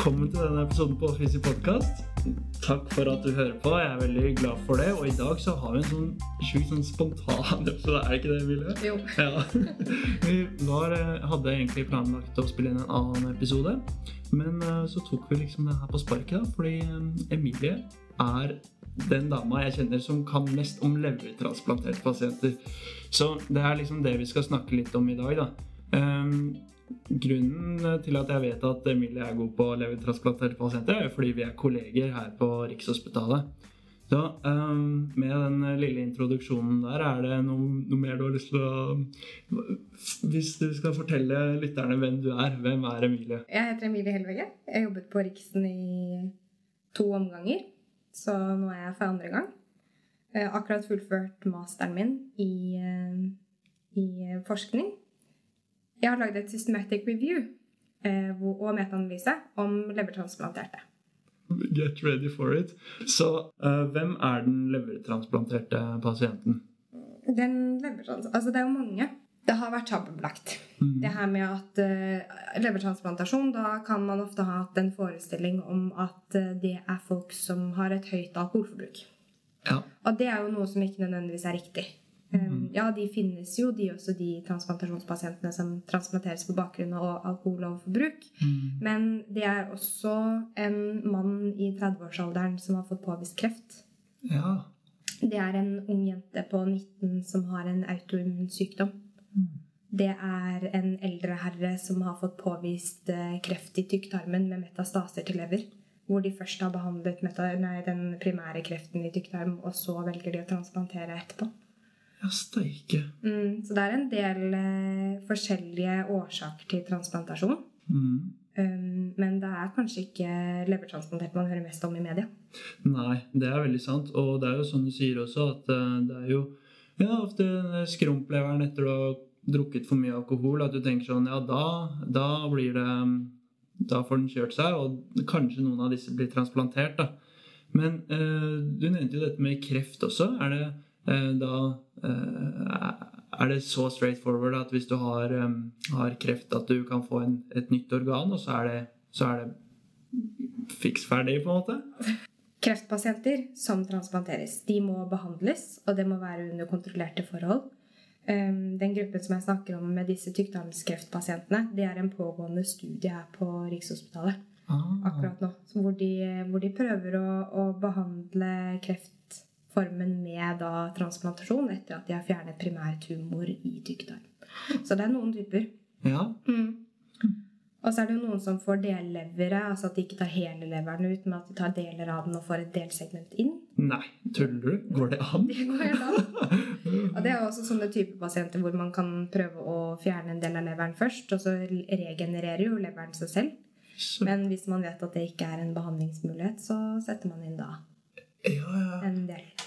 Velkommen til denne episoden på Fysi podkast. Takk for at du hører på. Jeg er veldig glad for det. Og i dag så har vi en sånn sjukt sånn spontan episode. Er det ikke det, Emilie? Jo. Ja. Vi var, eh, hadde egentlig planlagt å spille inn en annen episode, men eh, så tok vi liksom det her på sparket, da, fordi eh, Emilie er den dama jeg kjenner som kan mest om levertransplanterte pasienter. Så det er liksom det vi skal snakke litt om i dag, da. Ehm, grunnen til at jeg vet at Emilie er god på levertransplanterte pasienter, er fordi vi er kolleger her på Rikshospitalet. Så um, med den lille introduksjonen der, er det noe, noe mer du har lyst til å Hvis du skal fortelle lytterne hvem du er, hvem er Emilie? Jeg heter Emilie Helvege. Jeg har jobbet på Riksen i to omganger. Så nå er jeg for andre gang. Jeg har akkurat fullført masteren min i, eh, i forskning. Jeg har lagd et systematic review eh, og metaanalyse om levertransplanterte. Get ready for it. Så uh, hvem er den levertransplanterte pasienten? Den levertrans... Altså, det er jo mange. Det har vært tabubelagt. Mm. Det her med at uh, levertransplantasjon, da kan man ofte ha hatt en forestilling om at uh, det er folk som har et høyt alkoholforbruk. Ja. Og det er jo noe som ikke nødvendigvis er riktig. Um, ja, de finnes jo, de også, de transplantasjonspasientene som transplanteres på bakgrunn av alkoholoverforbruk. Mm. Men det er også en mann i 30-årsalderen som har fått påvist kreft. ja. Det er en ung jente på 19 som har en autoimmun sykdom. Det er en eldre herre som har fått påvist eh, kreft i tykktarmen med metastaser til lever. Hvor de først har behandlet nei, den primære kreften i tykktarm, og så velger de å transplantere etterpå. Ja, steike. Mm, så det er en del eh, forskjellige årsaker til transplantasjon. Mm. Um, men det er kanskje ikke levertransplantert man hører mest om i media. Nei, det er veldig sant. Og det er jo sånn du sier også, at uh, det er jo ja, ofte skrumpleveren etter å ha drukket for mye alkohol, at du tenker sånn Ja, da, da blir det Da får den kjørt seg, og kanskje noen av disse blir transplantert, da. Men uh, du nevnte jo dette med kreft også. Er det da eh, Er det så straightforward at hvis du har, eh, har kreft, at du kan få en, et nytt organ, og så er det, så er det fiks ferdig, på en måte? Kreftpasienter som transplanteres, de må behandles, og det må være under kontrollerte forhold. Den gruppen som jeg snakker om med disse tykktarmskreftpasientene, det er en pågående studie her på Rikshospitalet Ah. akkurat nå. Hvor de, hvor de prøver å, å behandle kreftformen med da transplantasjon etter at de har fjernet primærtumor i tykktarm. Så det er noen typer. Ja. Og så er det jo noen som får dellevere, altså at de ikke tar hele leveren ut, men at de tar deler av den og får et delsegment inn. Nei, tuller du? Går det an? Det går helt an. Og det er også sånne typer pasienter hvor man kan prøve å fjerne en del av leveren først, og så regenererer jo leveren seg selv. Så, Men hvis man vet at det ikke er en behandlingsmulighet, så setter man inn da ja, ja. en del.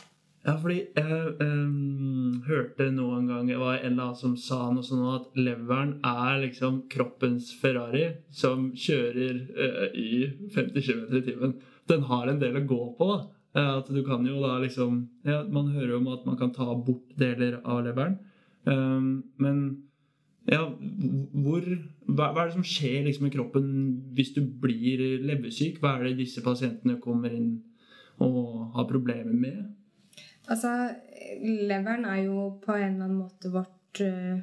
Ja, fordi jeg um, hørte noen gang Det var en eller annen som sa noe sånn at leveren er liksom kroppens Ferrari som kjører uh, i 50 km i timen. Den har en del å gå på, da. At du kan jo da liksom ja, Man hører jo om at man kan ta bort deler av leveren. Um, men ja, hvor, hva, hva er det som skjer liksom i kroppen hvis du blir leversyk? Hva er det disse pasientene kommer inn og har problemer med? Altså, leveren er jo på en eller annen måte vårt uh,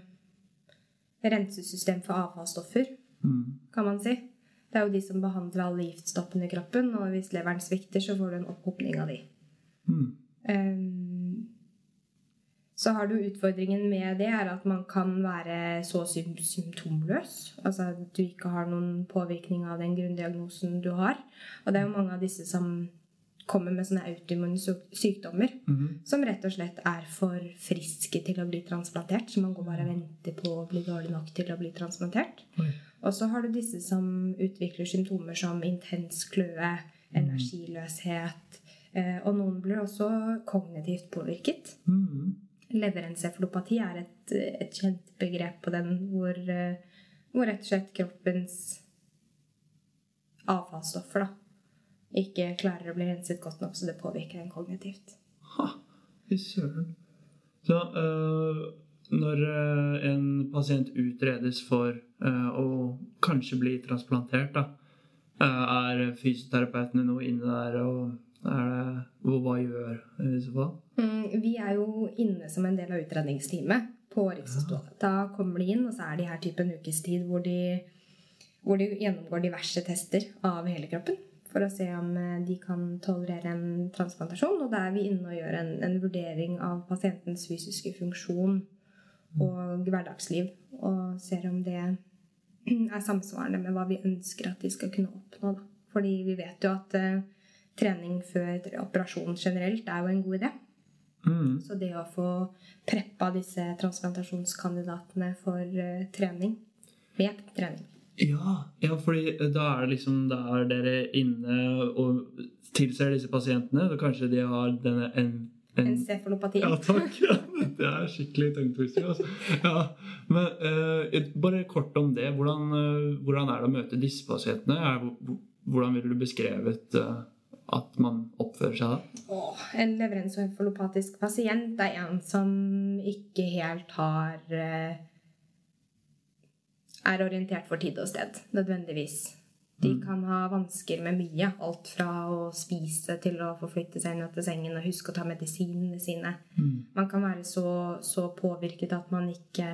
rensesystem for avfallsstoffer, Mm. kan man si. Det er jo de som behandler alle giftstoffene i kroppen, og hvis leveren svikter, så får du en opphopning av de. Mm. Um, så har du utfordringen med det er at man kan være så symptomløs. Altså at du ikke har noen påvirkning av den grunndiagnosen du har. Og det er jo mange av disse som kommer med sånne autoimmune sykdommer mm -hmm. som rett og slett er for friske til å bli transplantert. Så man går bare og venter på å bli dårlig nok til å bli transplantert. Oi. Og så har du disse som utvikler symptomer som intens kløe, energiløshet. Eh, og noen blir også kognitivt påvirket. Mhm. Leverencefalopati er et, et kjent begrep på den, hvor, eh, hvor rett og slett kroppens avfallsstoffer da, ikke klarer å bli renset godt nok, så det påvirker en kognitivt. Ha, fy søren. Så øh, når øh, en pasient utredes for øh, å kanskje bli transplantert, da, er fysioterapeutene noe inne der, og det, hva gjør i så fall? Mm, vi er jo inne som en del av utredningsteamet på Rikshospitalet. Da kommer de inn, og så er de her typen ukestid hvor de, hvor de gjennomgår diverse tester av hele kroppen. For å se om eh, de kan tolerere en transplantasjon. Og da er vi inne og gjør en, en vurdering av pasientens fysiske funksjon og hverdagsliv. Og ser om det er samsvarende med hva vi ønsker at de skal kunne oppnå. Da. Fordi vi vet jo at uh, trening før operasjon generelt er jo en god idé. Mm. Så det å få preppa disse transplantasjonskandidatene for uh, trening med trening. Ja, ja, fordi da er det liksom Da er dere inne og tilser disse pasientene. Da kanskje de har denne en, en Encefalopati. Ja, takk. Ja, det er skikkelig tungtvister. Altså. Ja, men uh, bare kort om det. Hvordan, uh, hvordan er det å møte disse pasientene? Er, hvordan ville du beskrevet uh, at man oppfører seg da? Åh, en leverensencefalopatisk pasient er en som ikke helt har eh, Er orientert for tid og sted, nødvendigvis. De kan ha vansker med mye. Alt fra å spise til å forflytte seg ned til sengen og huske å ta medisinene sine. Man kan være så, så påvirket at man ikke,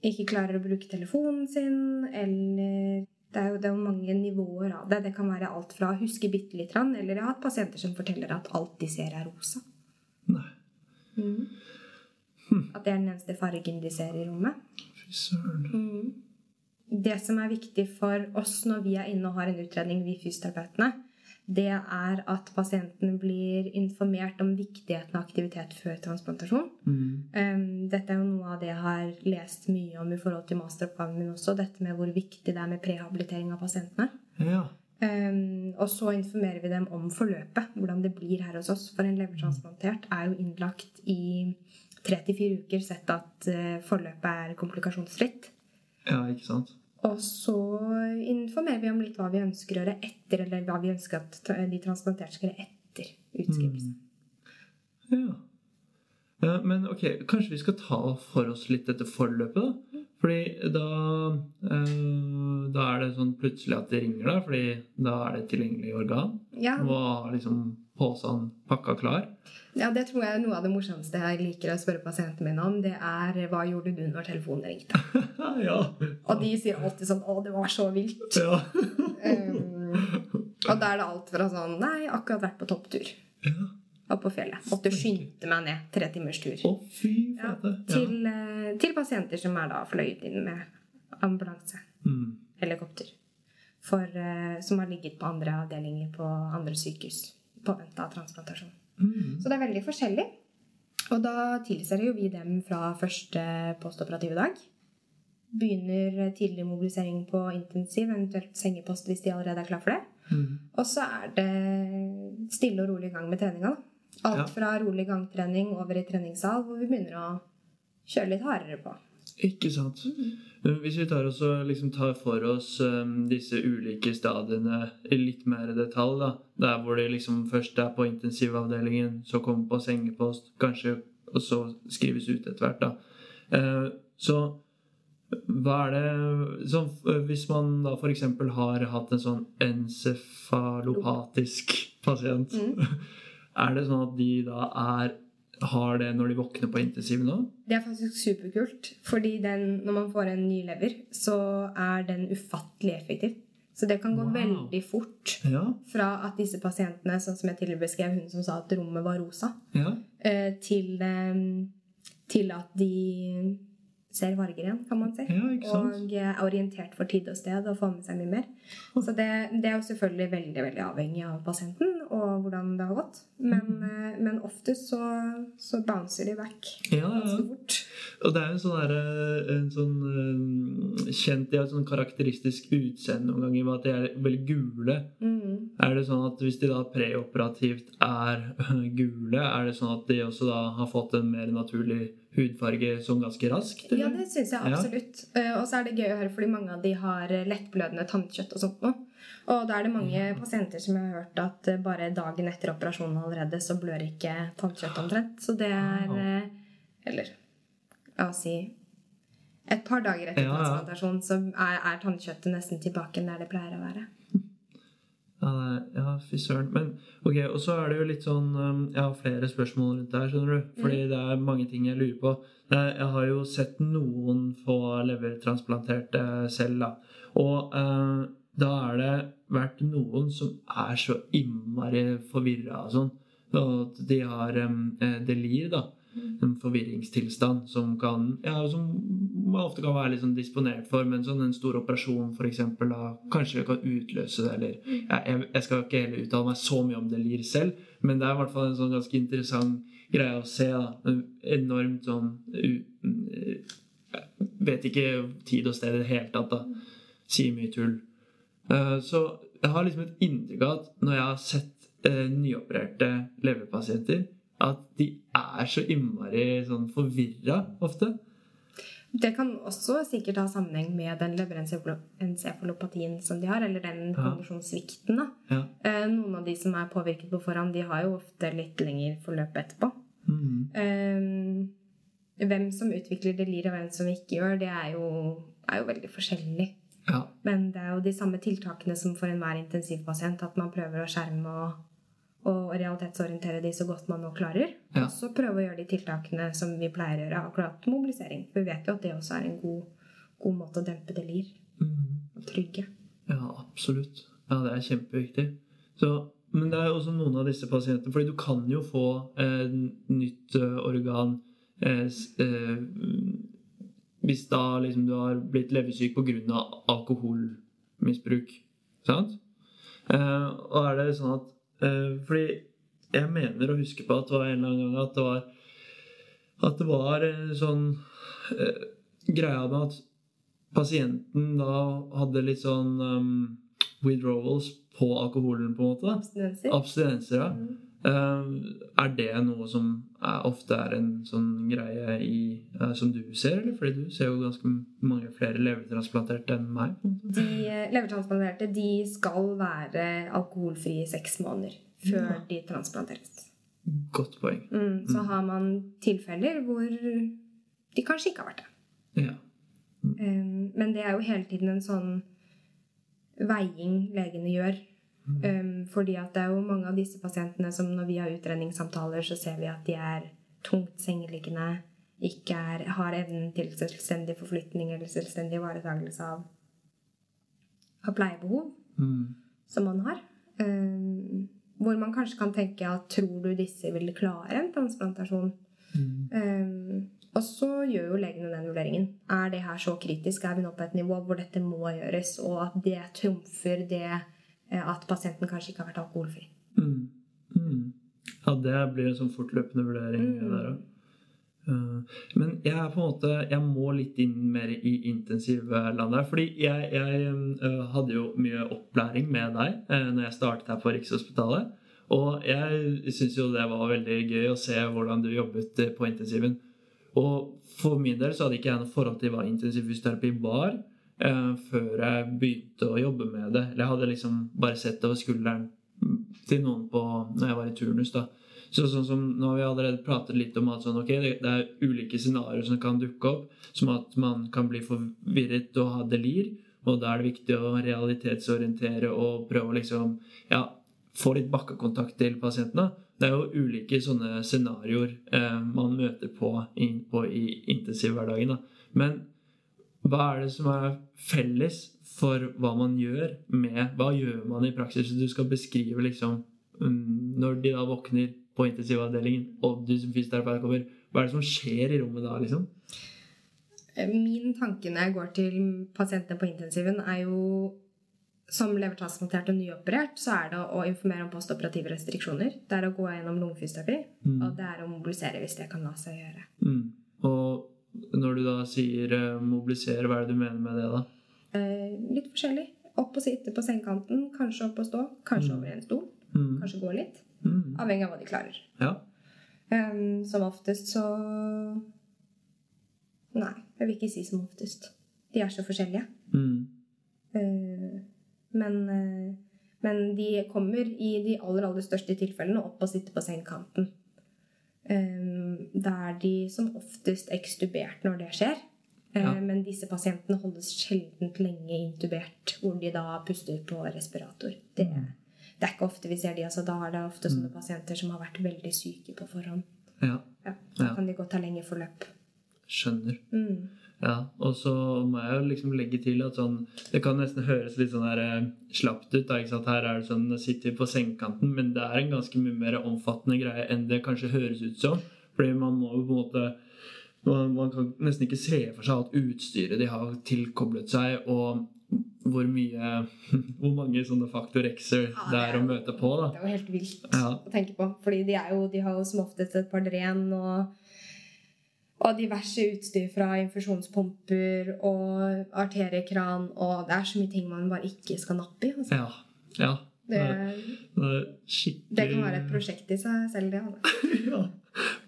ikke klarer å bruke telefonen sin, eller det er, jo, det er jo mange nivåer av det. Det kan være alt fra å huske bitte litt, eller jeg har hatt pasienter som forteller at alt de ser, er rosa. Nei. At det er den eneste fargen de ser i rommet. Fy søren. Det som er viktig for oss når vi er inne og har en utredning, vi fysioterapeutene, det er at pasienten blir informert om viktigheten av aktivitet før transplantasjon. Mm. dette er jo noe av det jeg har lest mye om i forhold til masteroppgaven min også. Dette med hvor viktig det er med prehabilitering av pasientene. Ja. Um, og så informerer vi dem om forløpet, hvordan det blir her hos oss. For en levertransplantert er jo innlagt i tre til fire uker, sett at eh, forløpet er komplikasjonsfritt. ja, ikke sant? Og så informerer vi om litt hva vi ønsker å gjøre etter, eller hva vi ønsker at de transplanterte skal gjøre etter utskrivelse. Ja. Ja, Men ok, kanskje vi skal ta for oss litt dette forløpet, da? Fordi da eh, Da er det sånn plutselig at det ringer da. fordi da er det et tilgjengelig organ. Ja, har liksom posen pakka klar. ja, det tror jeg er noe av det morsomste jeg liker å spørre pasientene mine om. Det er hva gjorde du når telefonen ringte? ja. Og de sier alltid sånn 'Å, det var så vilt'. ja. Um, og da er det alt fra sånn 'Nei, akkurat vært på topptur'. ja. Opp på fjellet. Måtte skynde meg ned. Tre timers tur. Å, fy Ja. Ja. til, eh, til pasienter som er da fløyet inn med ambulanse. Mm. helikopter. For, eh, som har ligget på andre avdelinger på andre sykehus. På vente av transplantasjon. Mm. Så det er veldig forskjellig. Og da tilser jo vi dem fra første postoperative dag. Begynner tidlig mobilisering på intensiv, eventuelt sengepost hvis de allerede er klar for det. Mm. Og så er det stille og rolig i gang med treninga. Alt fra rolig gangtrening over i treningssal, hvor vi begynner å kjøre litt hardere på. Ikke sant. Hvis vi tar, også, liksom tar for oss um, disse ulike stadiene i litt mer detalj, da. Der hvor de liksom først er på intensivavdelingen, så kommer på sengepost, kanskje, og så skrives ut etter hvert, da. Uh, så hva er det eh, Hvis man da f.eks. har hatt en sånn encefalopatisk pasient, er det sånn at de da er har det når de våkner på intensiven òg? Det er faktisk superkult, fordi den, når man får en ny lever, så er den ufattelig effektiv. Så det kan gå Wow. veldig fort Ja. fra at disse pasientene, sånn som jeg tidligere beskrev, hun som sa at rommet var rosa, ja. eh, til, eh, til at de ser farger igjen, kan man si. Ja. Og er orientert for tid og sted og får med seg mye mer. Så det, det er jo selvfølgelig veldig veldig avhengig av pasienten og hvordan det har gått. Men, eh, men oftest så, så bouncer de vekk Ja, ja. ganske fort. Og det er jo en sånn, der, en sånn eh, kjent De har sånn karakteristisk utseende noen ganger med at de er veldig gule. Mm. Er det sånn at hvis de da preoperativt er gule, er det sånn at de også da har fått en mer naturlig hudfarge sånn ganske raskt? Ja, det syns jeg absolutt. Ja. og så er det gøy å høre, fordi mange av de har eh, lettblødende tannkjøtt og sånt noe. Og da er det mange pasienter som har hørt at eh, bare dagen etter operasjonen allerede, så blør ikke tannkjøtt omtrent. Så det er eh, Eller la oss si et par dager etter Ja, transplantasjon så er, er tannkjøttet nesten tilbake der det pleier å være. Ja, fy søren. Men ok, og så er det jo litt sånn um, Jeg har flere spørsmål rundt det her, skjønner du. Fordi det er mange ting jeg lurer på. Jeg, jeg har jo sett noen få levertransplanterte selv, da. Og eh, da er det vært noen som er så innmari forvirra og sånn. Og at de har um, eh, delir, da. En forvirringstilstand som kan Ja, som man ofte kan være litt sånn disponert for, men sånn en stor operasjon for eksempel, da kanskje kan utløse det, eller ja, jeg, jeg skal ikke heller uttale meg så mye om det lir selv, men det er i hvert fall en sånn ganske interessant greie å se. da En Enormt sånn u, Vet ikke tid og sted i det hele tatt, da. Sier mye tull. Eh, Så jeg har liksom et inntrykk av at når jeg har sett eh, nyopererte leverpasienter, at de er så innmari sånn forvirra ofte. Det kan også sikkert ha sammenheng med den leverencefalopatien som de har, eller den kondisjonssvikten. Ja. Eh, Noen av de som er påvirket på forhånd, de har jo ofte litt lengre forløp etterpå. Mm. Eh, Hvem som utvikler delir, og hvem som ikke gjør, det er jo, er jo veldig forskjellig. Ja. Men det er jo de samme tiltakene som for enhver intensivpasient. At man prøver å skjerme og, og realitetsorientere de så godt man nå klarer. Ja. Og så prøve å gjøre de tiltakene som vi pleier å gjøre, akkurat mobilisering. For vi vet jo at det også er en god, god måte å dempe delir. Mhm. Og trygge. Ja, absolutt. Ja, det er kjempeviktig. Så, men det er jo også noen av disse pasientene Fordi du kan jo få eh, nytt eh, organ eh, eh, hvis da liksom du har blitt leversyk pga. alkoholmisbruk. Sant? Eh, og er det sånn at Fordi jeg mener å huske på at det var en eller annen gang at det var At det var sånn eh, greia med at pasienten da hadde litt sånn um, withdrawals på alkoholen, på en måte. Abstinenser. Abstinenser, ja. Mm. Eh, er det noe som er, ofte er en sånn greie i, eh, som du ser, eller? Fordi du ser jo ganske mange flere levertransplanterte enn meg. De eh, levertransplanterte de skal være alkoholfrie i seks måneder før Ja. de transplanteres. Godt poeng. Mm, så Mm. har man tilfeller hvor de kanskje ikke har vært det. Ja. Um, men det er jo hele tiden en sånn veiing legene gjør. Um, fordi at det er jo mange av disse pasientene som når vi har utredningssamtaler, så ser vi at de er tungt sengeliggende, ikke er, har evnen til selvstendig forflytning eller selvstendig ivaretakelse av, av pleiebehov Mm. som man har. Um, hvor man kanskje kan tenke at tror du disse vil klare en transplantasjon? Mm. Um, og så gjør jo legene den vurderingen. Er det her så kritisk? Er vi nå på et nivå hvor dette må gjøres, og at det trumfer det at pasienten kanskje ikke har vært alkoholfri? Mm. Mm. Ja, det blir en sånn fortløpende vurdering Mm. der òg. men jeg er på en måte Jeg må litt inn mer i intensivlandet her. Fordi jeg, jeg øh, hadde jo mye opplæring med deg når jeg startet her på Rikshospitalet. Og jeg syns jo det var veldig gøy å se hvordan du jobbet eh, på intensiven. Og for min del så hadde ikke jeg noe forhold til hva intensivfysioterapi var. Eh, før jeg begynte å jobbe med det. Eller jeg hadde liksom bare sett det over skulderen til noen på, når jeg var i turnus. da. Så sånn som, Nå har vi allerede pratet litt om at sånn, okay, det, det er ulike scenarioer som kan dukke opp. Som at man kan bli forvirret og ha delir. Og da er det viktig å realitetsorientere og prøve å liksom, ja, få litt bakkekontakt til pasientene. Det er jo ulike sånne scenarioer eh, man møter på, inn, på i intensivhverdagen. da. Men hva er det som er felles for hva man gjør med Hva gjør man i praksis? Du skal beskrive liksom mm, Når de da våkner på intensivavdelingen, og du som fysioterapeut kommer, hva er det som skjer i rommet da, liksom? Eh, Min tanke når jeg går til pasientene på intensiven, er jo som levertransplantert og nyoperert, så er det å informere om postoperative restriksjoner. Det er å gå gjennom lungefysioterapi, Mm. og det er å mobilisere hvis det kan la seg gjøre. Mm. Når du da sier eh, mobilisere, hva er det du mener med det, da? Eh, litt forskjellig. Opp og sitte på sengekanten, kanskje opp og stå, kanskje Mm. over en stol, Mm. kanskje gå litt. Mm. Avhengig av hva de klarer. Ja. Um, som oftest så Nei, jeg vil ikke si som oftest. De er så forskjellige. Eh, men, uh, men de kommer i de aller, aller største tilfellene opp og sitter på sengekanten. Um, da er de som oftest ekstubert når det skjer. Eh, Ja. Men disse pasientene holdes sjelden lenge intubert, hvor de da puster på respirator. Det, det er ikke ofte vi ser de. Altså, da er det ofte sånne pasienter som har vært veldig syke på forhånd. ja. Ja, da kan de godt ha lenge forløp. Skjønner. Mm. Ja, og så må jeg jo liksom legge til at sånn Det kan nesten høres litt sånn her eh, slapt ut. da, ikke sant? Her er det sånn sitter på sengekanten, men det er en ganske mye mer omfattende greie enn det kanskje høres ut som. Fordi man må jo på en måte man, man kan nesten ikke se for seg at utstyret de har tilkoblet seg, og hvor mye Hvor mange sånne faktor X-er Ja, det er å møte på. da. Det er jo helt vilt Ja. å tenke på. Fordi de, jo, de har jo som oftest et par dren og, og diverse utstyr fra infusjonspumper og arteriekran. Og det er så mye ting man bare ikke skal nappe i. Altså. Ja. ja. Det, Det skikkelig det kan være et prosjekt i seg selv, det. Altså. Ja.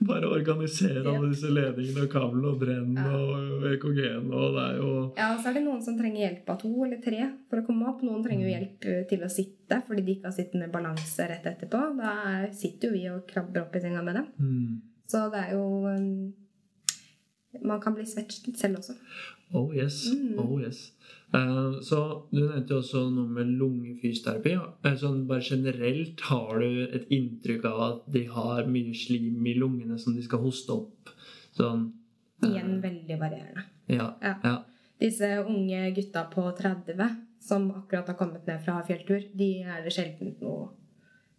Bare organisere Ja. alle disse ledningene og kablene og brennene Ja. og EKG-en og det er jo Ja, og så er det noen som trenger hjelp av to eller tre for å komme opp. Noen trenger jo hjelp eh, til å sitte fordi de ikke har sittende balanse rett etterpå. Da er- sitter jo vi og krabber opp i senga med dem. mm. Så det er jo um, Man kan bli svett selv også. Oh yes. Mm. Oh yes. Uh, så Du nevnte jo også noe med lungefysioterapi. Eh, Sånn bare generelt, har du et inntrykk av at de har mye slim i lungene som de skal hoste opp? Sånn Igjen veldig varierende. Ja. Ja. ja. Disse unge gutta på 30 som akkurat har kommet ned fra fjelltur, de er det sjelden noe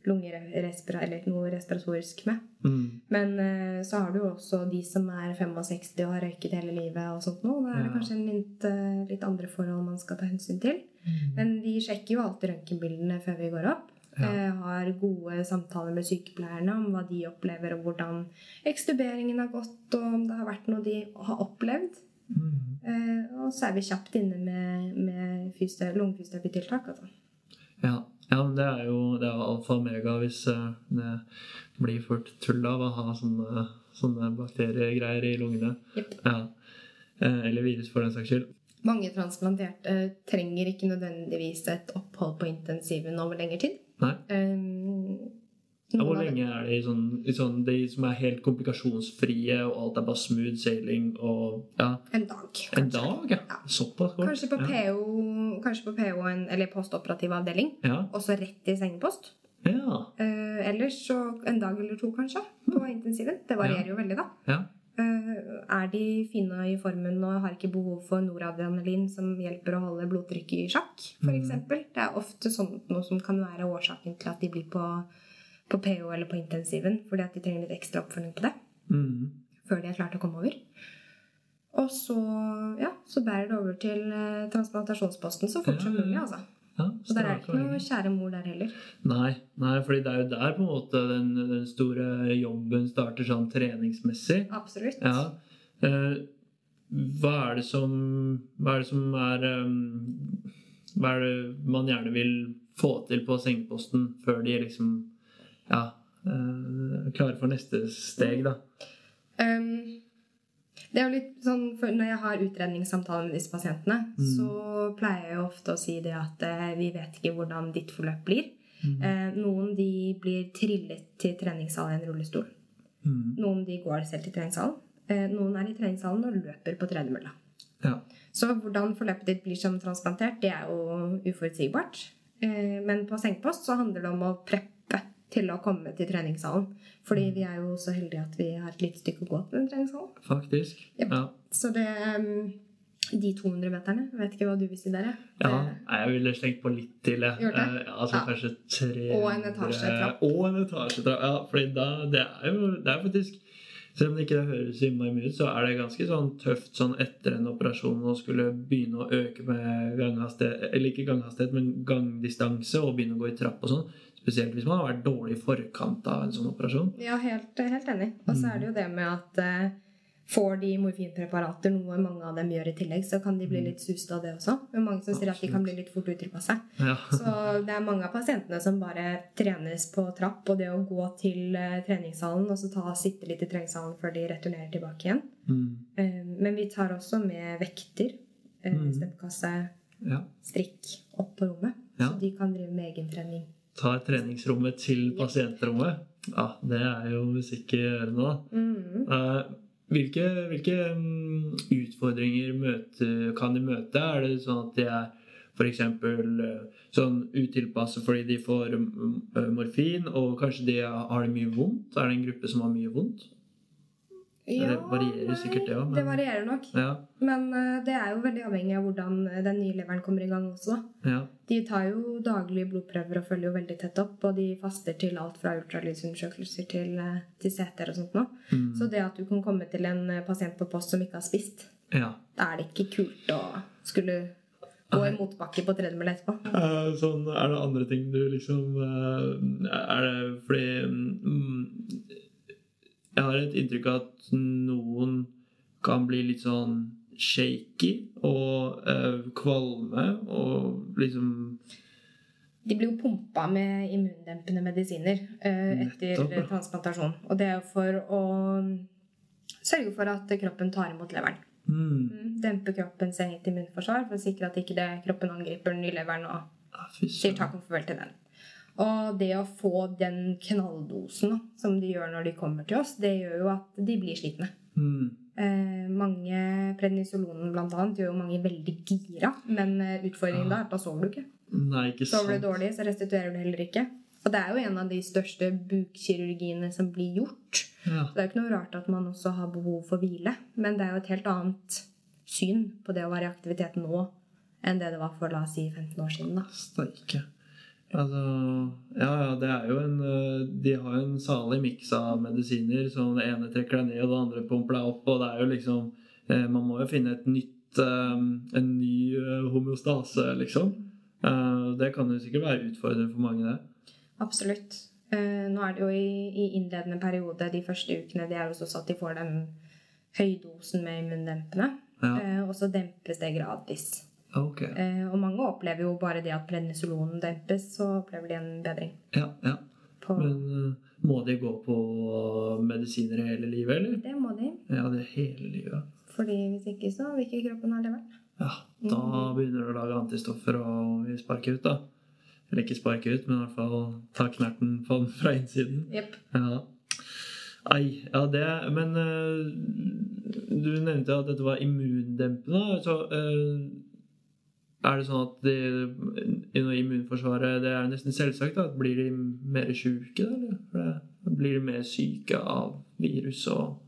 lungerespira eller noe respiratorisk med. Mm. Men eh, så har du jo også de som er 65 og har røyket hele livet og sånt noe. Da er det Ja. kanskje en litt, eh, litt andre forhold man skal ta hensyn til. Men vi sjekker jo alltid røntgenbildene før vi går opp. Ja. Eh, har gode samtaler med sykepleierne om hva de opplever, og hvordan ekstuberingen har gått, og om det har vært noe de har opplevd. Mm. Eh, og så er vi kjapt inne med, med lungefysioterapitiltak. Altså. Ja. Ja, det er jo det er alfa og omega hvis eh, det blir fort tull av å ha sånne, sånne bakteriegreier i lungene. Yep. Ja. Eh, Eller virus, for den saks skyld. Mange transplanterte trenger ikke nødvendigvis et opphold på intensiven over lengre tid. Nei. Um, Ja, hvor lenge er det sånn, sånn De som er helt komplikasjonsfrie, og alt er bare smooth sailing og Ja, En dag. en kanskje. dag, ja. Ja. Såpass kort. Kanskje på. PO, kanskje på PO en, eller postoperativ avdeling. Ja. Og så rett i sengepost. Ja. Uh, ellers så en dag eller to, kanskje, på intensiven. Det varierer jo veldig, da. ja. Uh, er de fine i formen og har ikke behov for noradrenalin som hjelper å holde blodtrykket i sjakk, f.eks. Mm. Det er ofte sånt noe som kan være årsaken til at de blir på, på PO eller på intensiven, fordi at de trenger litt ekstra oppfølging på det Mm. før de er klare til å komme over. Og så, ja, så bærer det over til eh, transplantasjonsposten så fort Ja, som mulig. altså. ja Og der er det ikke noe kjære mor der heller. Nei, nei, fordi det er jo der på en måte den, den store jobben starter sånn treningsmessig. Absolutt. Ja. Eh, hva er det som Hva er det som er um, Hva er det man gjerne vil få til på sengeposten før de liksom Ja, eh, klare for neste steg, da? Um, det er jo litt sånn, Når jeg har utredningssamtaler med disse pasientene, Mm. så pleier jeg jo ofte å si det at eh, vi vet ikke hvordan ditt forløp blir. Mm. Eh, noen de blir trillet til treningssalen i en rullestol. Mm. Noen de går selv til treningssalen. Eh, noen er i treningssalen og løper på tredemølla. Ja. Så hvordan forløpet ditt blir som transplantert, det er jo uforutsigbart. Eh, Men på sengepost så handler det om å preppe til å komme til treningssalen. Fordi vi er jo så heldige at vi har et lite stykke å gå til den treningssalen. Faktisk. ja. Ja. Så det um, De 200 meterne vet ikke hva du vil si der, jeg. ja. Jeg ville slengt på litt til, jeg. Gjort det? Eh, altså Ja. kanskje tre Og en etasjetrapp. Og en etasjetrapp. Ja, fordi da Det er jo det er faktisk Selv om det ikke høres innmari ut, så er det ganske sånn tøft sånn etter en operasjon å skulle begynne å øke med ganghastighet Eller ikke ganghastighet, men gangdistanse og begynne å gå i trapp og sånn. Spesielt hvis man har vært dårlig i forkant av en sånn operasjon. Ja, helt, helt enig. Og så er det jo det med at eh, får de morfinpreparater, noe mange av dem gjør i tillegg, så kan de bli litt suste av det også. Er mange som sier at de kan bli litt fort utilpassa. Ja. Så det er mange av pasientene som bare trenes på trapp, og det å gå til eh, treningssalen og så ta, sitte litt i treningssalen før de returnerer tilbake igjen. Mm. Eh, men vi tar også med vekter, eh, Mm. steppkasse, ja. strikk opp på rommet. Ja. Så de kan drive med egentrening. Tar treningsrommet til pasientrommet. Ja, det er jo musikk i ørene, da. Mm. Eh, hvilke hvilke mm, utfordringer møte, kan de møte? Er det sånn at de er f.eks. sånn utilpasset fordi de får mm, eh, morfin, og kanskje de har det mye vondt? Er det en gruppe som har mye vondt? Det varierer sikkert det men- Det varierer nok. Ja. Men uh, det er jo veldig avhengig av hvordan eh, den nye leveren kommer i gang også. ja. De tar jo daglige blodprøver og følger jo veldig tett opp. Og de faster til alt fra ultralydsundersøkelser til, eh, til CT-er og sånt nå. Mm. Så det at du kan komme til en pasient på post som ikke har spist, ja. da er det ikke kult å skulle gå i motbakke på tredemølle etterpå. Uh, sånn, er det andre ting du liksom uh, Er det fordi mm, Jeg har et inntrykk av at noen kan bli litt sånn shaky og uh, kvalme og liksom De blir jo pumpa med immundempende medisiner uh, etter Nettopp, transplantasjon. Og det er jo for å sørge for at kroppen tar imot leveren. mm, Mm, Dempe kroppens eget immunforsvar for å sikre at ikke det, kroppen angriper den nye leveren og sier søren. takk og farvel til den. Og det å få den knalldosen som de gjør når de kommer til oss, det gjør jo at de blir slitne. Mm, Eh, mange prednisolonen blant annet gjør jo mange veldig gira, men utfordringen utfordringen da er at da sover du ikke. nei, ikke Sover du dårlig, så restituerer du heller ikke. Og det er jo en av de største bukkirurgiene som blir gjort. Ja. Så det er jo ikke noe rart at man også har behov for hvile. Men det er jo et helt annet syn på det å være i aktivitet nå enn det det var for la oss si 15 år siden. da. Steike. Altså Ja, ja, det er jo en øh, De har jo en salig miks av medisiner. Så det ene trekker deg ned, og det andre pumper deg opp. Og det er jo liksom eh, Man må jo finne et nytt øh, En ny homostase homeostase, liksom. Eh, det kan jo sikkert være utfordrende for mange, det. Absolutt. Eh, nå er det jo i, innledende periode de første ukene de er jo også at de får den høydosen med immundempende. Ja, Eh, og så dempes det gradvis. Ok. Eh, og mange opplever jo bare det at prednisolonen dempes, så opplever de en bedring. Ja, ja. Men øh, må de gå på medisiner hele livet, eller? det må de. Ja, det hele livet. Fordi hvis ikke så vil ikke kroppen ha leveren. Ja, da begynner du å lage antistoffer og sparke ut, da. Eller ikke sparke ut, men i hvert fall ta knerten på den fra innsiden. Yep. Ja. Ai, ja det Men uh, du nevnte at dette var immundempende. Så eh, er det sånn at det, innen immunforsvaret Det er nesten selvsagt. at Blir de mer sjuke. Eller? Blir de mer syke av virus og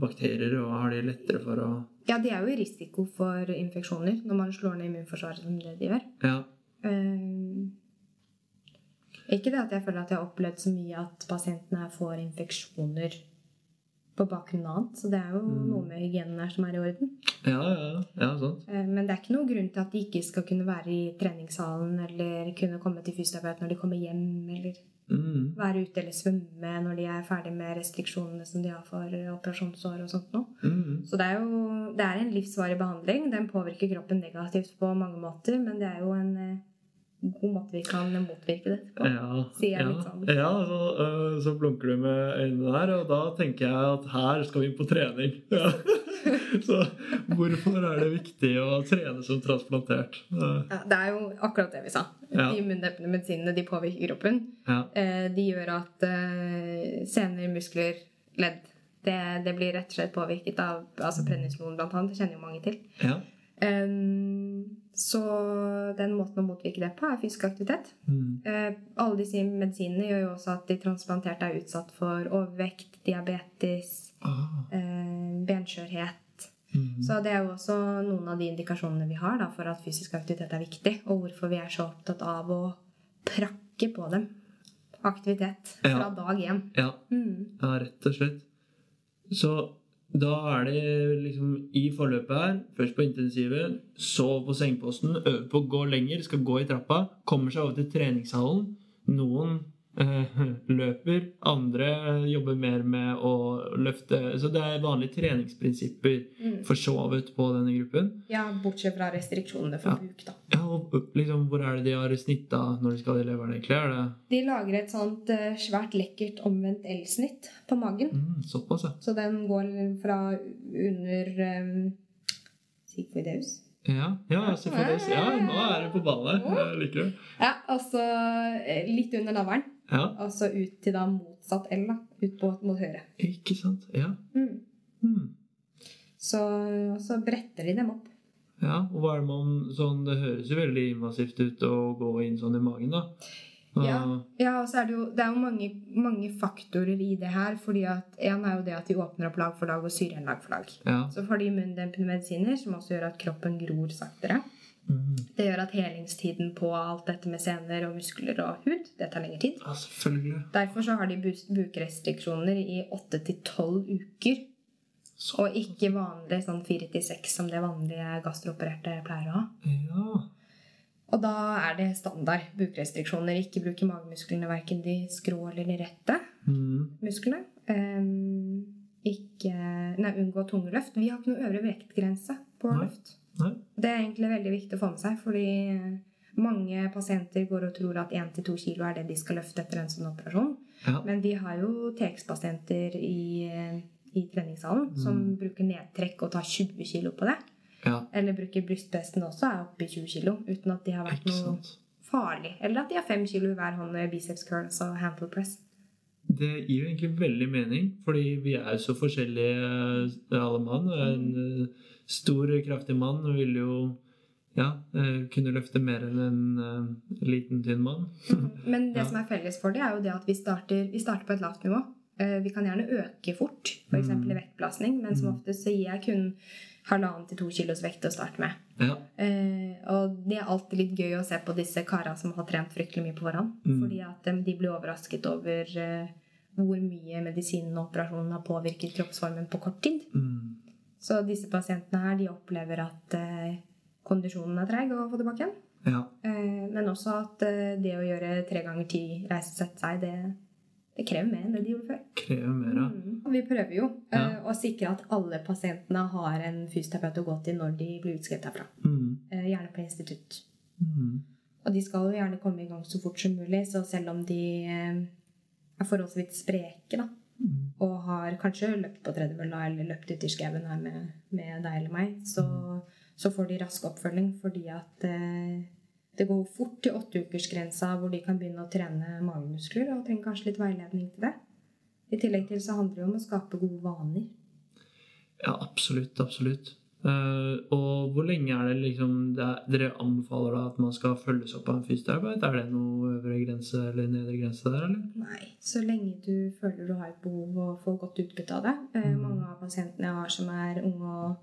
bakterier, og har de lettere for å Ja, de er jo i risiko for infeksjoner når man slår ned immunforsvaret som det de gjør. Ja. Um, ikke det at jeg føler at jeg har opplevd så mye at pasientene her får infeksjoner på bakgrunn av annet. Så det er jo Mm. noe med hygienen her som er i orden. Ja, ja, ja, sant. Eh, Men det er ikke noen grunn til at de ikke skal kunne være i treningssalen eller kunne komme til fysioterapeut når de kommer hjem, eller Mm. være ute eller svømme når de er ferdig med restriksjonene som de har for operasjonsår og sånt noe. Mm. Så det er jo det er en livsvarig behandling. Den påvirker kroppen negativt på mange måter, men det er jo en eh, god måte vi kan motvirke det på. Ja, Sier jeg ja, litt sånn. ja så, uh, så blunker du med øynene der, og da tenker jeg at her skal vi på trening. Ja. så hvorfor er det viktig å trene som transplantert? Uh. Ja, det er jo akkurat det vi sa. De immundempende medisinene de påvirker kroppen. Ja. Eh, De gjør at eh, sener, muskler, ledd det, det blir rett og slett påvirket av altså prednisolon blant annet. Det kjenner jo mange til. Ja. Så den måten å motvirke det på er fysisk aktivitet. Mm. Eh, alle disse medisinene gjør jo også at de transplanterte er utsatt for overvekt, diabetes, Ah. eh, benskjørhet. Mm. Så det er jo også noen av de indikasjonene vi har da, for at fysisk aktivitet er viktig, og hvorfor vi er så opptatt av å prakke på dem aktivitet fra Ja. dag én. Ja. Mm. ja, rett og slett. Så da er det liksom i forløpet her, først på intensivet, så på sengeposten, øve på å gå lenger, skal gå i trappa, kommer seg over til treningshallen. Noen løper, andre jobber mer med å løfte Så det er vanlige treningsprinsipper Mm. for så vidt på denne gruppen. Ja, bortsett fra restriksjonene for Ja. buk, da. Ja, og liksom, Hvor er det de har snitta når de skal i leveren? Er det De lager et sånt eh, svært lekkert omvendt L-snitt på magen. mm, såpass, ja? Så den går fra under um, Sigfoideus. Ja, ja. Ja, nå er det på ballet. Jeg liker det. Ja, altså eh, litt under navlen. Ja, Og så ut til da motsatt L, da. Ut på, mot høyre. ikke sant? Ja. Mm. Mm. Så, så bretter de dem opp. Ja, og hva er det man sånn, Det høres jo veldig invasivt ut å gå inn sånn i magen, da. Og- Ja. Ja, og så er det jo, det er jo mange, mange faktorer i det her. fordi at En er jo det at de åpner opp lag for lag og syrer igjen lag for lag. ja. Så får de immundempende medisiner, som også gjør at kroppen gror saktere. Mm. Det gjør at helingstiden på alt dette med sener og muskler og hud, det tar lengre tid. ja, selvfølgelig. Derfor så har de bukrestriksjoner i 8-12 uker. Så, Og ikke vanlig sånn 4-6 som det vanlige gastroopererte pleier å ha. ja. Og da er det standard bukrestriksjoner. Ikke bruke magemusklene, verken de skrå eller de rette Mm. musklene. Um, ikke Nei, unngå tunge løft. Vi har ikke noe øvre vektgrense på Nei. løft. Det er egentlig veldig viktig å få med seg, fordi eh, mange pasienter går og tror at 1-2 kilo er det de skal løfte etter en sånn operasjon. Ja. Men vi har jo TX-pasienter i, eh, i treningssalen som bruker nedtrekk og tar 20 kilo på det. ja. Eller bruker brystbesten også, er oppe i 20 kilo, uten at de har vært noe farlig. Eller at de har 5 kilo i hver hånd biceps curls og handle press. Det gir jo egentlig veldig mening, fordi vi er så forskjellige eh, alle mann. og En eh, stor, kraftig mann vil jo ja, eh, kunne løfte mer enn en eh, liten, tynn mann. Men det Ja. som er felles for det, er jo det at vi starter, vi starter på et lavt nivå. Eh, Vi kan gjerne øke fort, f.eks. Mm. i vektbelastning, men som Mm. oftest så gir jeg kun halvannen til to kilos vekt å starte med. Ja. Eh, og det er alltid litt gøy å se på disse kara som har trent fryktelig mye på forhånd. Mm. Fordi at de blir overrasket over eh, hvor mye medisinen og operasjonen har påvirket kroppsformen på kort tid. Mm. Så disse pasientene her, de opplever at eh, kondisjonen er treig å få tilbake igjen. ja. Eh, men også at eh, det å gjøre tre ganger ti reise og sette seg, det, det krever mer enn det de gjorde før. Krever mer, ja. Mm. Vi prøver jo eh, Ja. å sikre at alle pasientene har en fysioterapeut å gå til når de blir utskrevet herfra. Mm. Eh, gjerne på institutt. Mm. Og de skal jo gjerne komme i gang så fort som mulig, så selv om de eh, er forholdsvis spreke, da. Og har kanskje løpt på tredemølla eller løpt ute i skauen med, med deg eller meg, så, så får de rask oppfølging fordi at eh, det går fort til åtteukersgrensa hvor de kan begynne å trene magemuskler og trenger kanskje litt veiledning til det. I tillegg til så handler det om å skape gode vaner. Ja, absolutt. Absolutt. Eh, og hvor lenge er det liksom det er, dere anbefaler da at man skal følges opp av en fysioterapeut? Er det noe øvre grense eller nedre grense der, eller? Nei, så lenge du føler du har et behov og får godt utbytte av det. Eh, Mm. Mange av pasientene jeg har som er unge og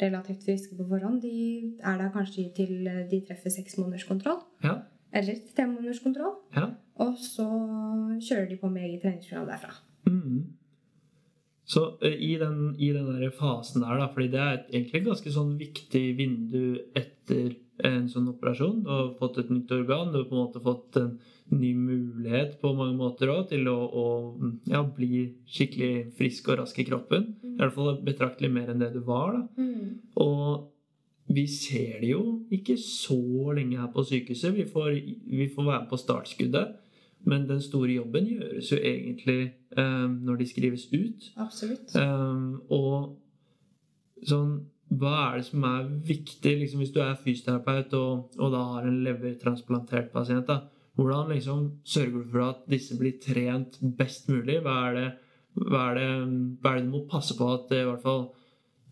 relativt friske på forhånd, de er der kanskje til de treffer seks måneders kontroll. Ja. Eller tre måneders kontroll. ja. Og så kjører de på med eget treningsprogram derfra. Mm. Så eh, i den, i den der fasen der, da, fordi det er et, egentlig et ganske sånn viktig vindu etter en sånn operasjon. Du har fått et nytt organ, du har på en måte fått en ny mulighet på mange måter også, til å, å ja, bli skikkelig frisk og rask i kroppen. I hvert fall betraktelig mer enn det du var. da. Og vi ser det jo ikke så lenge her på sykehuset. Vi får, vi får være med på startskuddet. Men den store jobben gjøres jo egentlig um, når de skrives ut. Absolutt. Um, og sånn Hva er det som er viktig liksom, hvis du er fysioterapeut og, og da har en levertransplantert pasient? da Hvordan liksom sørger du for at disse blir trent best mulig? Hva er det, hva er det, hva er det du må passe på at det i hvert fall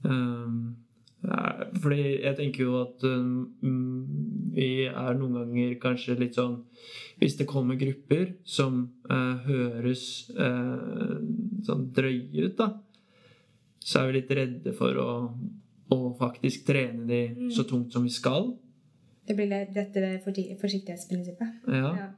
um, Fordi jeg tenker jo at um, vi er noen ganger kanskje litt sånn Hvis det kommer grupper som uh, høres uh, sånn drøye ut, da, så er vi litt redde for å, å faktisk trene de Mm. så tungt som vi skal. Det blir dette forsiktighetsprinsippet. Ja. Ja.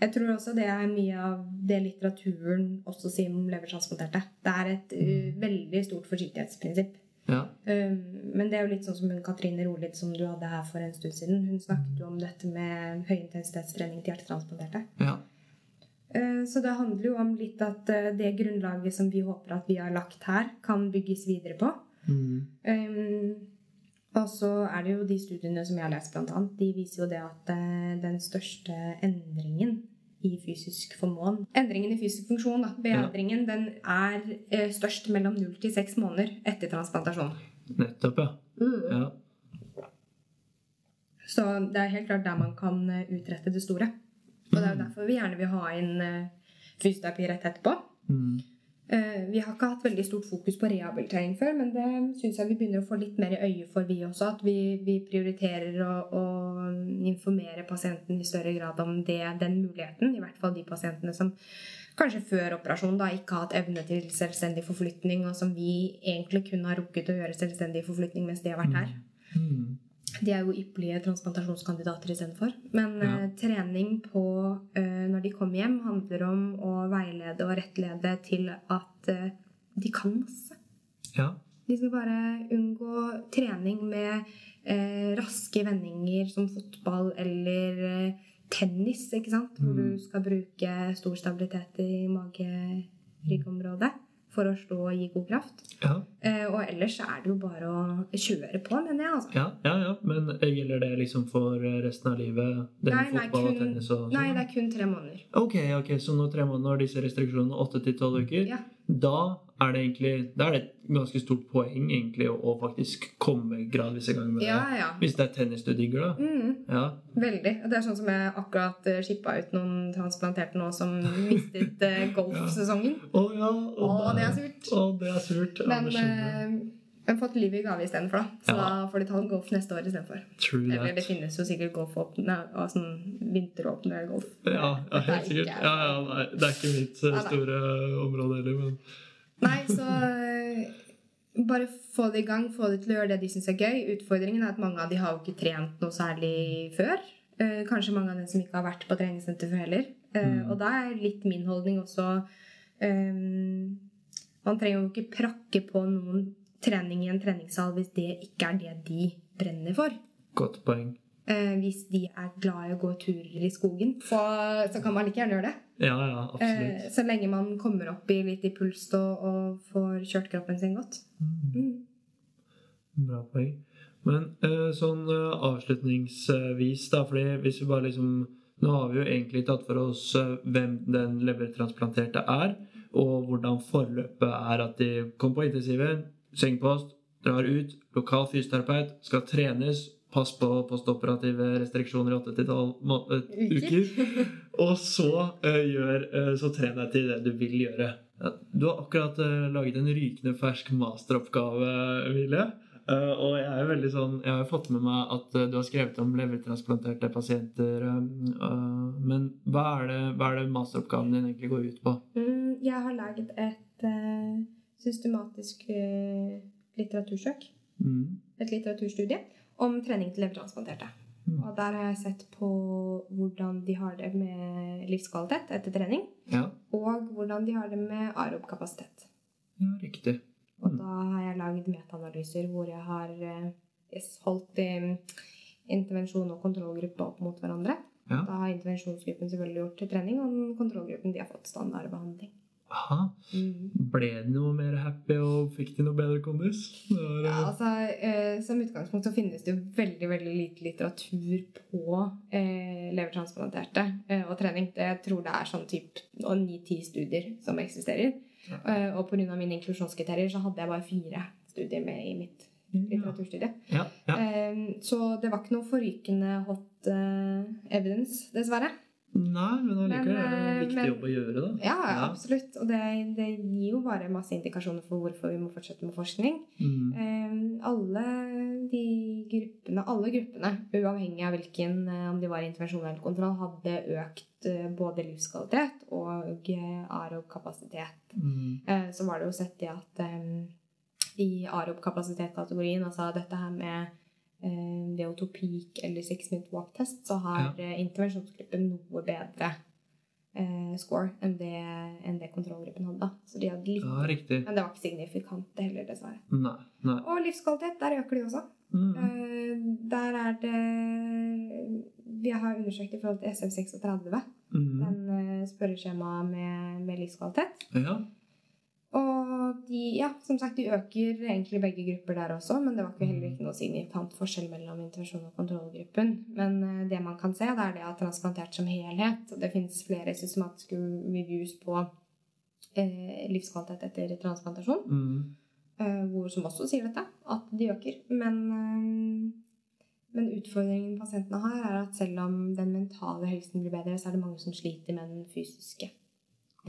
Jeg tror også det er mye av det litteraturen også sier om levertransporterte. Det er et mm. veldig stort forsiktighetsprinsipp. Ja. Um, men det er jo litt sånn som hun Katrine Rolid som du hadde her for en stund siden. Hun snakket jo om dette med høyintensitetstrening til hjertetransplanterte. Ja. Uh, så det handler jo om litt at uh, det grunnlaget som vi håper at vi har lagt her, kan bygges videre på. Mm. Um, og så er det jo de studiene som jeg har lest, blant annet, de viser jo det at eh, den største endringen i fysisk formåen Endringen i fysisk funksjon, da, bedringen, den er eh, størst mellom 0 til 6 måneder etter transplantasjon. Nettopp, ja. ja. Så det er helt klart der man kan eh, utrette det store. Og det er jo derfor vi gjerne vil ha inn eh, fysioterapi rett etterpå. Mm. Eh, Vi har ikke hatt veldig stort fokus på rehabilitering før, men det syns jeg vi begynner å få litt mer i øye for, vi også. At vi, vi prioriterer å, å informere pasienten i større grad om det, den muligheten. I hvert fall de pasientene som kanskje før operasjon da ikke har hatt evne til selvstendig forflytning, og som vi egentlig kun har rukket å gjøre selvstendig forflytning mens de har vært her. Mm. De er jo ypperlige transplantasjonskandidater istedenfor. Men Ja. uh, trening på uh, når de kommer hjem, handler om å veilede og rettlede til at uh, de kan masse. Ja. De skal bare unngå trening med raske vendinger som fotball eller tennis, ikke sant? Hvor Mm. du skal bruke stor stabilitet i mage-ryggområdet for å slå og gi god kraft. Ja. Eh, og ellers er det jo bare å kjøre på, mener jeg. altså. ja, ja, ja. Men gjelder det liksom for resten av livet? Nei, nei, og kun- tennis og sånn? Nei, det er kun tre måneder. Ok, ok, så nå tre måneder, disse restriksjonene, åtte til tolv uker, Ja. da er det egentlig Da er det et ganske stort poeng egentlig å, å faktisk komme gradvis i gang med Ja, det. ja. Hvis det er tennis du digger, da. Mm, Ja. veldig. Det er sånn som jeg akkurat shippa ut noen transplanterte nå som mistet eh, golfsesongen. Å ja. Oh, Å, det er surt. Å, det er surt. Men eh, har fått liv i gave istedenfor, da. Så Ja. da får de ta golf neste år istedenfor. Eller det finnes jo sikkert golfåpne og sånn vinteråpne golf. Ja, ja, helt sikkert. Ja, ja, nei, det er ikke mitt eh, store område heller, men Nei, så eh, bare få det i gang, få det til å gjøre det de syns er gøy. Utfordringen er at mange av de har jo ikke trent noe særlig før. Eh, kanskje mange av dem som ikke har vært på treningssenter før heller. Eh, Mm. Og da er litt min holdning også eh, Man trenger jo ikke prakke på noen trening i en treningssal hvis det ikke er det de brenner for. godt poeng. Eh, hvis de er glad i å gå turer i skogen, så, så kan man like gjerne gjøre det. Ja, ja, absolutt. Eh, så lenge man kommer opp i litt i puls og, og får kjørt kroppen sin godt. Mm. Bra poeng. Men eh, sånn eh, avslutningsvis, da, fordi hvis vi bare liksom Nå har vi jo egentlig tatt for oss eh, hvem den levertransplanterte er, og hvordan forløpet er at de kommer på intensiven, sengepost, drar ut, lokal fysioterapeut, skal trenes, pass på postoperative restriksjoner i 8-12 uker, og så, uh, gjør, uh, så tren deg til det du vil gjøre. Du har akkurat uh, laget en rykende fersk masteroppgave. Eh, og jeg er jo veldig sånn Jeg har fått med meg at eh, du har skrevet om levertransplanterte pasienter. eh, eh, men hva er, det, hva er det masteroppgaven din egentlig går ut på? Mm, jeg har laget et eh, systematisk eh, litteratursøk, Mm. et litteraturstudie, om trening til levertransplanterte. Mm. Og der har jeg sett på hvordan de har det med livskvalitet etter trening, Ja, og hvordan de har det med aerob kapasitet. ja, riktig. Og da har jeg laget metaanalyser hvor jeg har eh, holdt eh, intervensjon og kontrollgruppe opp mot hverandre. Ja. Da har intervensjonsgruppen selvfølgelig gjort til trening, og kontrollgruppen de har fått standardbehandling. Aha. Ble de noe mer happy, og fikk de noe bedre kondis? Var, Ja, eh, altså, eh, som utgangspunkt så finnes det jo veldig veldig lite litteratur på eh, levertransplanterte eh, og trening. Det, jeg tror det er sånn typ ni-ti studier som eksisterer. Ja. Eh, og pga. mine inklusjonskriterier så hadde jeg bare fire studier med i mitt litteraturstudie. ja, ja. Eh, så det var ikke noe forrykende hot eh, evidence, dessverre. Nei, men allikevel er det en eh, viktig men- jobb å gjøre, da. Ja, Ja. absolutt. Og det, det gir jo bare masse indikasjoner for hvorfor vi må fortsette med forskning. Mm. Eh, alle de gruppene, alle gruppene, uavhengig av hvilken, eh, om de var i intervensjonell kontroll, hadde økt eh, både livskvalitet og eh, aerob-kapasitet. Mm. Eh, så var det jo sett det at eh, i AROB-kapasitet-kategorien, altså dette her med eh, VO2 peak eller six minute walk test, så har ja. intervensjonsgruppen noe bedre eh, score enn det, enn det kontrollgruppen hadde. Så de hadde litt, Ja, riktig. Men det var ikke signifikant, det heller, dessverre. Nei. nei. Og livskvalitet, der øker de også. Mm. Eh, der er det Vi har undersøkt i forhold til SM36, Mm. den eh, spørreskjemaet med, med livskvalitet. Ja. Og de, ja, som sagt, de øker egentlig begge grupper der også, men det var ikke heller ikke noe signifikant forskjell mellom intervensjon og kontrollgruppen. Men eh, det man kan se, det er det at transplantert som helhet, og det finnes flere systematiske reviews på eh, livskvalitet etter transplantasjon, Mm. eh, hvor som også sier dette, at de øker. Men, eh, men utfordringen pasientene har, er at selv om den mentale helsen blir bedre, så er det mange som sliter med den fysiske.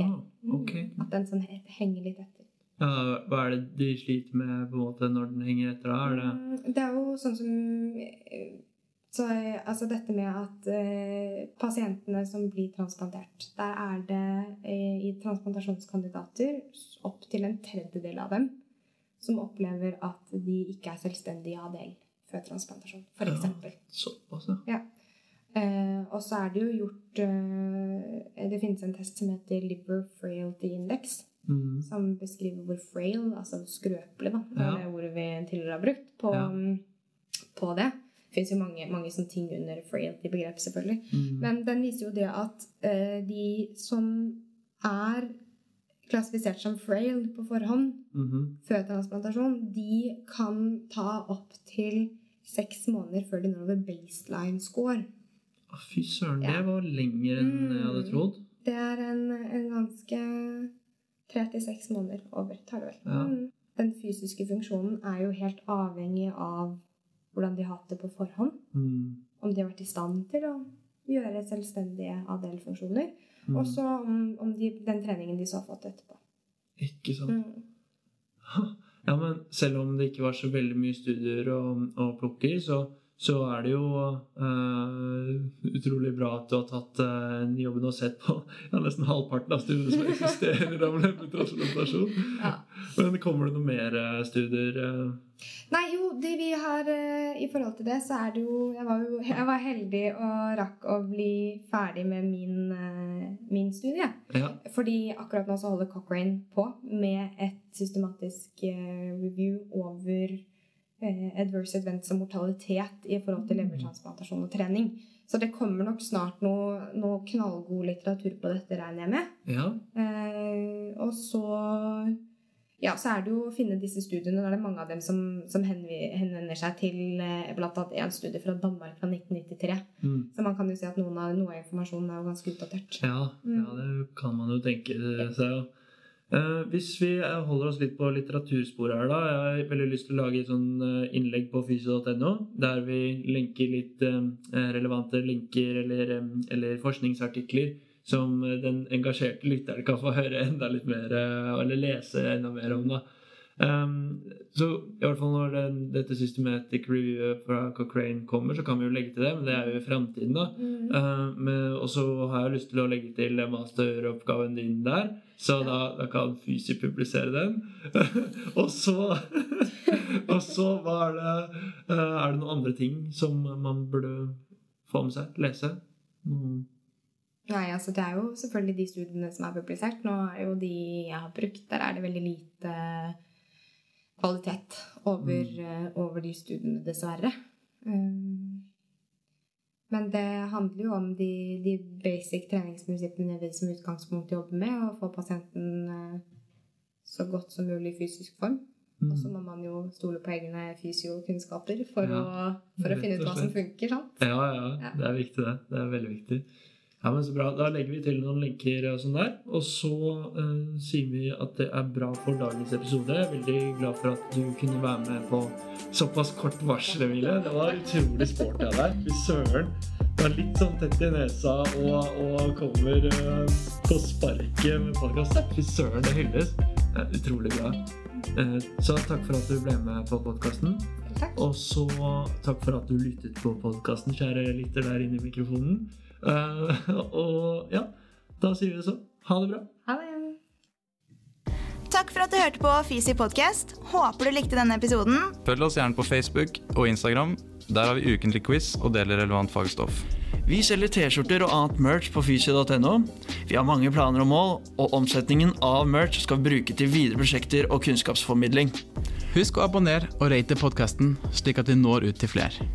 Ah, okay. At den sånn henger litt etter. Ja, hva er det de sliter med på en måte når den henger etter? da? Det Mm, Det er jo sånn som eh, så, Altså dette med at eh, pasientene som blir transplantert Der er det eh, i transplantasjonskandidater opp til en tredjedel av dem som opplever at de ikke er selvstendige ADL før transplantasjon, f.eks. Ja. såpass, ja? Eh, og så er det jo gjort eh, Det finnes en test som heter Liver Frailty Index Mm. som beskriver hvor frail, altså skrøpelig, da, Ja. det ordet vi tidligere har brukt, på, Ja. på det. Det fins jo mange, mange sånne ting under frailty-begrep, selvfølgelig. Mm. Men den viser jo det at eh, de som er klassifisert som frail på forhånd Mhm. før transplantasjon, de kan ta opp til seks måneder før de når over baseline score. Å, Fy søren, Ja. det var lenger enn jeg hadde Mm. trodd. Det er en, en ganske tre til seks måneder over, tar det vel. Ja. Mm. Den fysiske funksjonen er jo helt avhengig av hvordan de har hatt det på forhånd. Mm. Om de har vært i stand til å gjøre selvstendige ADL-funksjoner. Mm. Og så om, om de, den treningen de så har fått etterpå. Ikke sant. Mm. Ja, men selv om det ikke var så veldig mye studier å, å plukke i, så, så er det jo uh, utrolig bra at du har tatt uh, jobben og sett på ja, nesten halvparten av studiene som eksisterer av levertransplantasjon. Ja. Men kommer det noen mer uh, studier? Nei, jo, det vi har I forhold til det, så er det jo Jeg var jo jeg var heldig og rakk å bli ferdig med min, min studie. Ja. Fordi akkurat nå så holder Cochrane på med et systematisk review over adverse events og mortalitet i forhold til levertransplantasjon og trening. Så det kommer nok snart noe, noe knallgod litteratur på dette, regner jeg med. ja. Eh, og så ja, så er det jo å finne disse studiene. Da er det mange av dem som, som henvender seg til eh, annet en studie fra Danmark fra 1993. Mm. Så man kan jo si at noen av, noe av informasjonen er jo ganske utdatert. Ja, Mm. ja, det kan man jo tenke seg. Eh, hvis vi eh, holder oss litt på litteratursporet her, da. Jeg har veldig lyst til å lage et sånn eh, innlegg på fysio.no, der vi lenker litt relevante linker eller, eller forskningsartikler som den engasjerte lytteren kan få høre enda litt mer, eller lese enda mer om. da. Um, så i hvert fall når den, dette systematic reviewet fra Cochrane kommer, så kan vi jo legge til det, men det er jo i framtiden, da. Mm. Uh, men- og så har jeg lyst til å legge til masteroppgaven din der, så da, da kan Fysi publisere den. og så Og så hva er det uh, Er det noen andre ting som man burde få med seg? Lese? Mm. Nei, altså det er jo selvfølgelig de studiene som er publisert. Nå er jo de jeg har brukt, der er det veldig lite kvalitet over, mm. over de studiene, dessverre. Um, men det handler jo om de, de basic treningsprinsippene vi som utgangspunkt jobber med, å få pasienten eh, så godt som mulig i fysisk form. Mm. Og så må man jo stole på egne fysiokunnskaper for, Ja, å, for å finne ut hva som funker. sant? Ja, ja, Ja. det er viktig, det. Det er veldig viktig. Ja, men så bra. Da legger vi til noen linker og sånn der. Og så uh, sier vi at det er bra for dagens episode. Jeg er veldig glad for at du kunne være med på såpass kort varsel, Emilie. Det var utrolig sporty av deg. Fy søren. Du er litt sånn tett i nesa og, og kommer uh, på sparket med podkast. Fy søren, det hylles. Det er utrolig bra. Eh, så takk for at du ble med på podkasten. Og så takk for at du lyttet på podkasten, kjære lytter der inne i mikrofonen. Eh, og ja, da sier vi det sånn. Ha det bra. Ha det. Takk for at du hørte på Fisi podcast. Håper du likte denne episoden. Følg oss gjerne på Facebook og Instagram. Der har vi ukentlig quiz og deler relevant fagstoff. Vi selger T-skjorter og annet merch på fysio.no. Vi har mange planer og mål, og omsetningen av merch skal vi bruke til videre prosjekter og kunnskapsformidling. Husk å abonnere og rate podkasten, slik at vi når ut til flere.